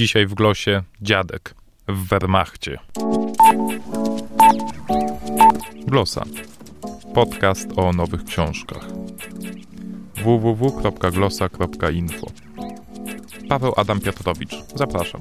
Dzisiaj w glosie dziadek w Wehrmachcie. Glosa. Podcast o nowych książkach. www.glosa.info Paweł Adam Piotrowicz. Zapraszam.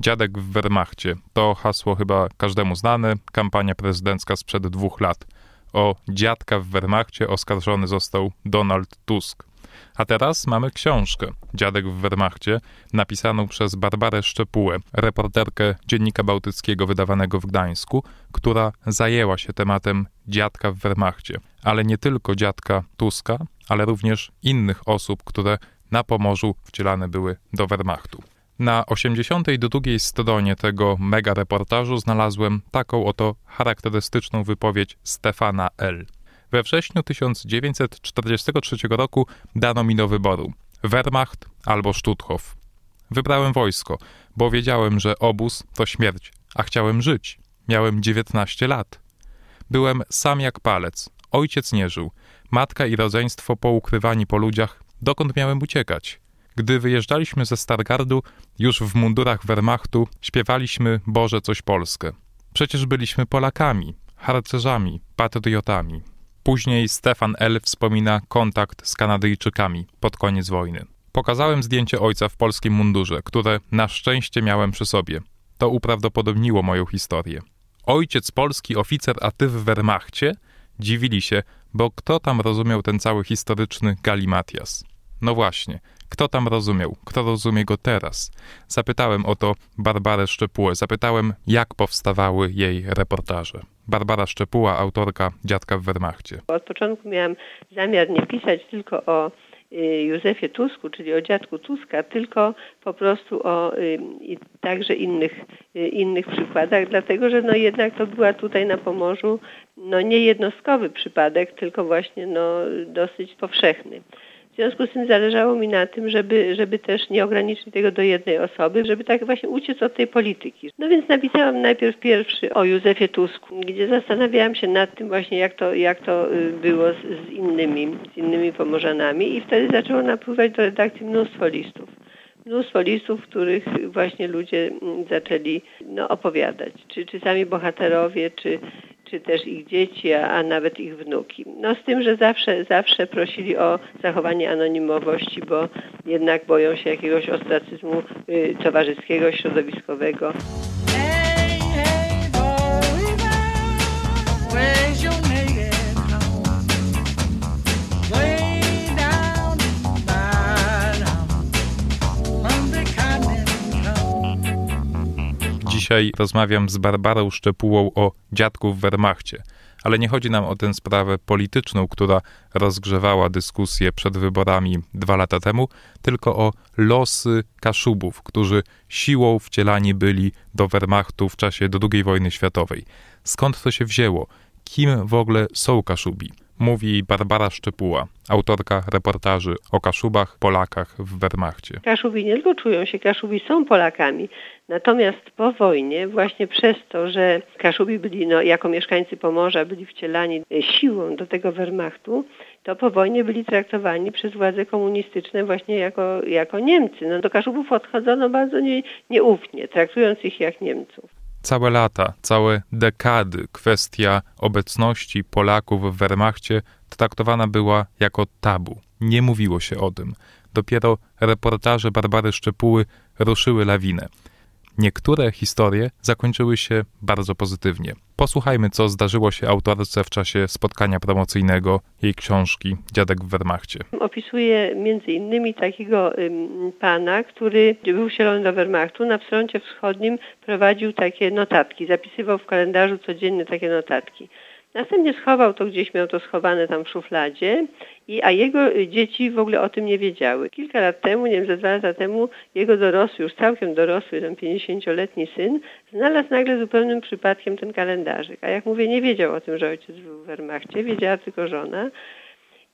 Dziadek w Wehrmachcie to hasło chyba każdemu znane. Kampania prezydencka sprzed dwóch lat. O dziadka w Wehrmachcie oskarżony został Donald Tusk. A teraz mamy książkę Dziadek w Wehrmachcie, napisaną przez Barbarę Szczepułę, reporterkę Dziennika Bałtyckiego wydawanego w Gdańsku, która zajęła się tematem dziadka w Wehrmachcie. Ale nie tylko dziadka Tuska, ale również innych osób, które na Pomorzu wcielane były do Wehrmachtu. Na 82 stronie tego mega reportażu znalazłem taką oto charakterystyczną wypowiedź Stefana L. We wrześniu 1943 roku dano mi do wyboru Wehrmacht albo Stutthof. Wybrałem wojsko, bo wiedziałem, że obóz to śmierć, a chciałem żyć. Miałem 19 lat. Byłem sam jak palec. Ojciec nie żył. Matka i rodzeństwo poukrywani po ludziach. Dokąd miałem uciekać? Gdy wyjeżdżaliśmy ze Stargardu, już w mundurach Wehrmachtu, śpiewaliśmy Boże coś Polskę. Przecież byliśmy Polakami, harcerzami, patriotami. Później Stefan L. wspomina kontakt z Kanadyjczykami pod koniec wojny. Pokazałem zdjęcie ojca w polskim mundurze, które na szczęście miałem przy sobie. To uprawdopodobniło moją historię. Ojciec polski, oficer, a ty w Wehrmachcie? Dziwili się, bo kto tam rozumiał ten cały historyczny galimatias? No właśnie, kto tam rozumiał? Kto rozumie go teraz? Zapytałem o to Barbarę Szczepułę. Zapytałem, jak powstawały jej reportaże. Barbara Szczepuła, autorka Dziadka w Wehrmachcie. Od początku miałam zamiar nie pisać tylko o y, Józefie Tusku, czyli o dziadku Tuska, tylko po prostu o y, także innych, y, innych przykładach, dlatego że no jednak to była tutaj na Pomorzu no nie jednostkowy przypadek, tylko właśnie no dosyć powszechny. W związku z tym zależało mi na tym, żeby, żeby też nie ograniczyć tego do jednej osoby, żeby tak właśnie uciec od tej polityki. No więc napisałam najpierw pierwszy o Józefie Tusku, gdzie zastanawiałam się nad tym właśnie, jak to, jak to y, było z, z innymi, z innymi Pomorzanami i wtedy zaczęło napływać do redakcji mnóstwo listów mnóstwo listów, w których właśnie ludzie mm, zaczęli no, opowiadać, czy, czy sami bohaterowie, czy, czy też ich dzieci, a, a, nawet ich wnuki. No z tym, że zawsze, zawsze prosili o zachowanie anonimowości, bo jednak boją się jakiegoś ostracyzmu y, towarzyskiego, środowiskowego. Dzisiaj rozmawiam z Barbarą Szczepułą o dziadku w Wehrmachcie. Ale nie chodzi nam o tę sprawę polityczną, która rozgrzewała dyskusję przed wyborami dwa lata temu, tylko o losy Kaszubów, którzy siłą wcielani byli do Wehrmachtu w czasie II wojny światowej. Skąd to się wzięło? Kim w ogóle są Kaszubi? mówi Barbara Szczepuła, autorka reportaży o Kaszubach, Polakach w Wehrmachcie. Kaszubi nie tylko czują się, Kaszubi są Polakami, natomiast po wojnie właśnie przez to, że Kaszubi byli no, jako mieszkańcy Pomorza byli wcielani siłą do tego Wehrmachtu, to po wojnie byli traktowani przez władze komunistyczne właśnie jako, jako Niemcy. No, do Kaszubów odchodzono bardzo nie, nieufnie, traktując ich jak Niemców całe lata, całe dekady kwestia obecności Polaków w Wehrmachcie traktowana była jako tabu. Nie mówiło się o tym. Dopiero reportaże Barbary Szczepuły ruszyły lawinę. Niektóre historie zakończyły się bardzo pozytywnie. Posłuchajmy, co zdarzyło się autorce w czasie spotkania promocyjnego jej książki Dziadek w Wehrmachcie. Opisuje między innymi takiego pana, który był wcielony do Wehrmachtu. Na froncie wschodnim prowadził takie notatki, zapisywał w kalendarzu codziennie takie notatki. Następnie schował to gdzieś, miał to schowane tam w szufladzie, i, a jego dzieci w ogóle o tym nie wiedziały. Kilka lat temu, nie wiem, ze dwa lata temu, jego dorosły, już całkiem dorosły, ten 50-letni syn, znalazł nagle zupełnym przypadkiem ten kalendarzyk. A jak mówię, nie wiedział o tym, że ojciec był w Wehrmachcie, wiedziała tylko żona.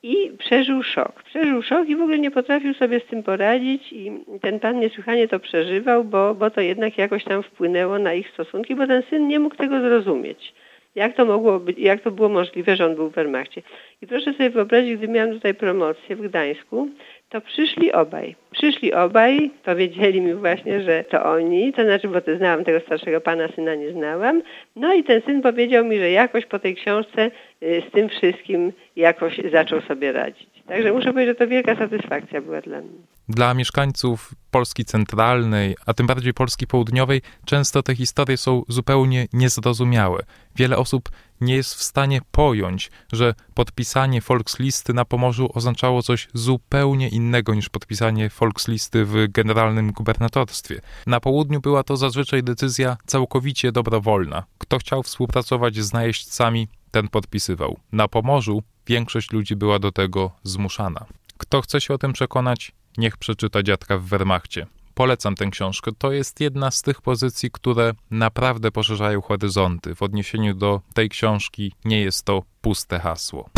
I przeżył szok. Przeżył szok i w ogóle nie potrafił sobie z tym poradzić i ten pan niesłychanie to przeżywał, bo, bo to jednak jakoś tam wpłynęło na ich stosunki, bo ten syn nie mógł tego zrozumieć Jak to mogło być, jak to było możliwe, że on był w Wehrmachcie. I proszę sobie wyobrazić, gdy miałam tutaj promocję w Gdańsku, to przyszli obaj. Przyszli obaj, powiedzieli mi właśnie, że to oni, to znaczy, bo to znałam tego starszego pana, syna nie znałam. No i ten syn powiedział mi, że jakoś po tej książce y, z tym wszystkim jakoś zaczął sobie radzić. Także muszę powiedzieć, że to wielka satysfakcja była dla mnie. Dla mieszkańców Polski centralnej, a tym bardziej Polski południowej, często te historie są zupełnie niezrozumiałe. Wiele osób nie jest w stanie pojąć, że podpisanie Volkslisty na Pomorzu oznaczało coś zupełnie innego niż podpisanie Volkslisty w generalnym gubernatorstwie. Na południu była to zazwyczaj decyzja całkowicie dobrowolna. Kto chciał współpracować z najeźdźcami, ten podpisywał. Na Pomorzu większość ludzi była do tego zmuszana. Kto chce się o tym przekonać, niech przeczyta Dziadka w Wehrmachcie. Polecam tę książkę. To jest jedna z tych pozycji, które naprawdę poszerzają horyzonty. W odniesieniu do tej książki nie jest to puste hasło.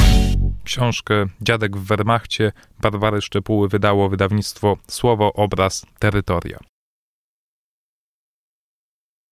Książkę Dziadek w Wehrmachcie Barbary Szczepuły wydało wydawnictwo Słowo, Obraz, Terytoria.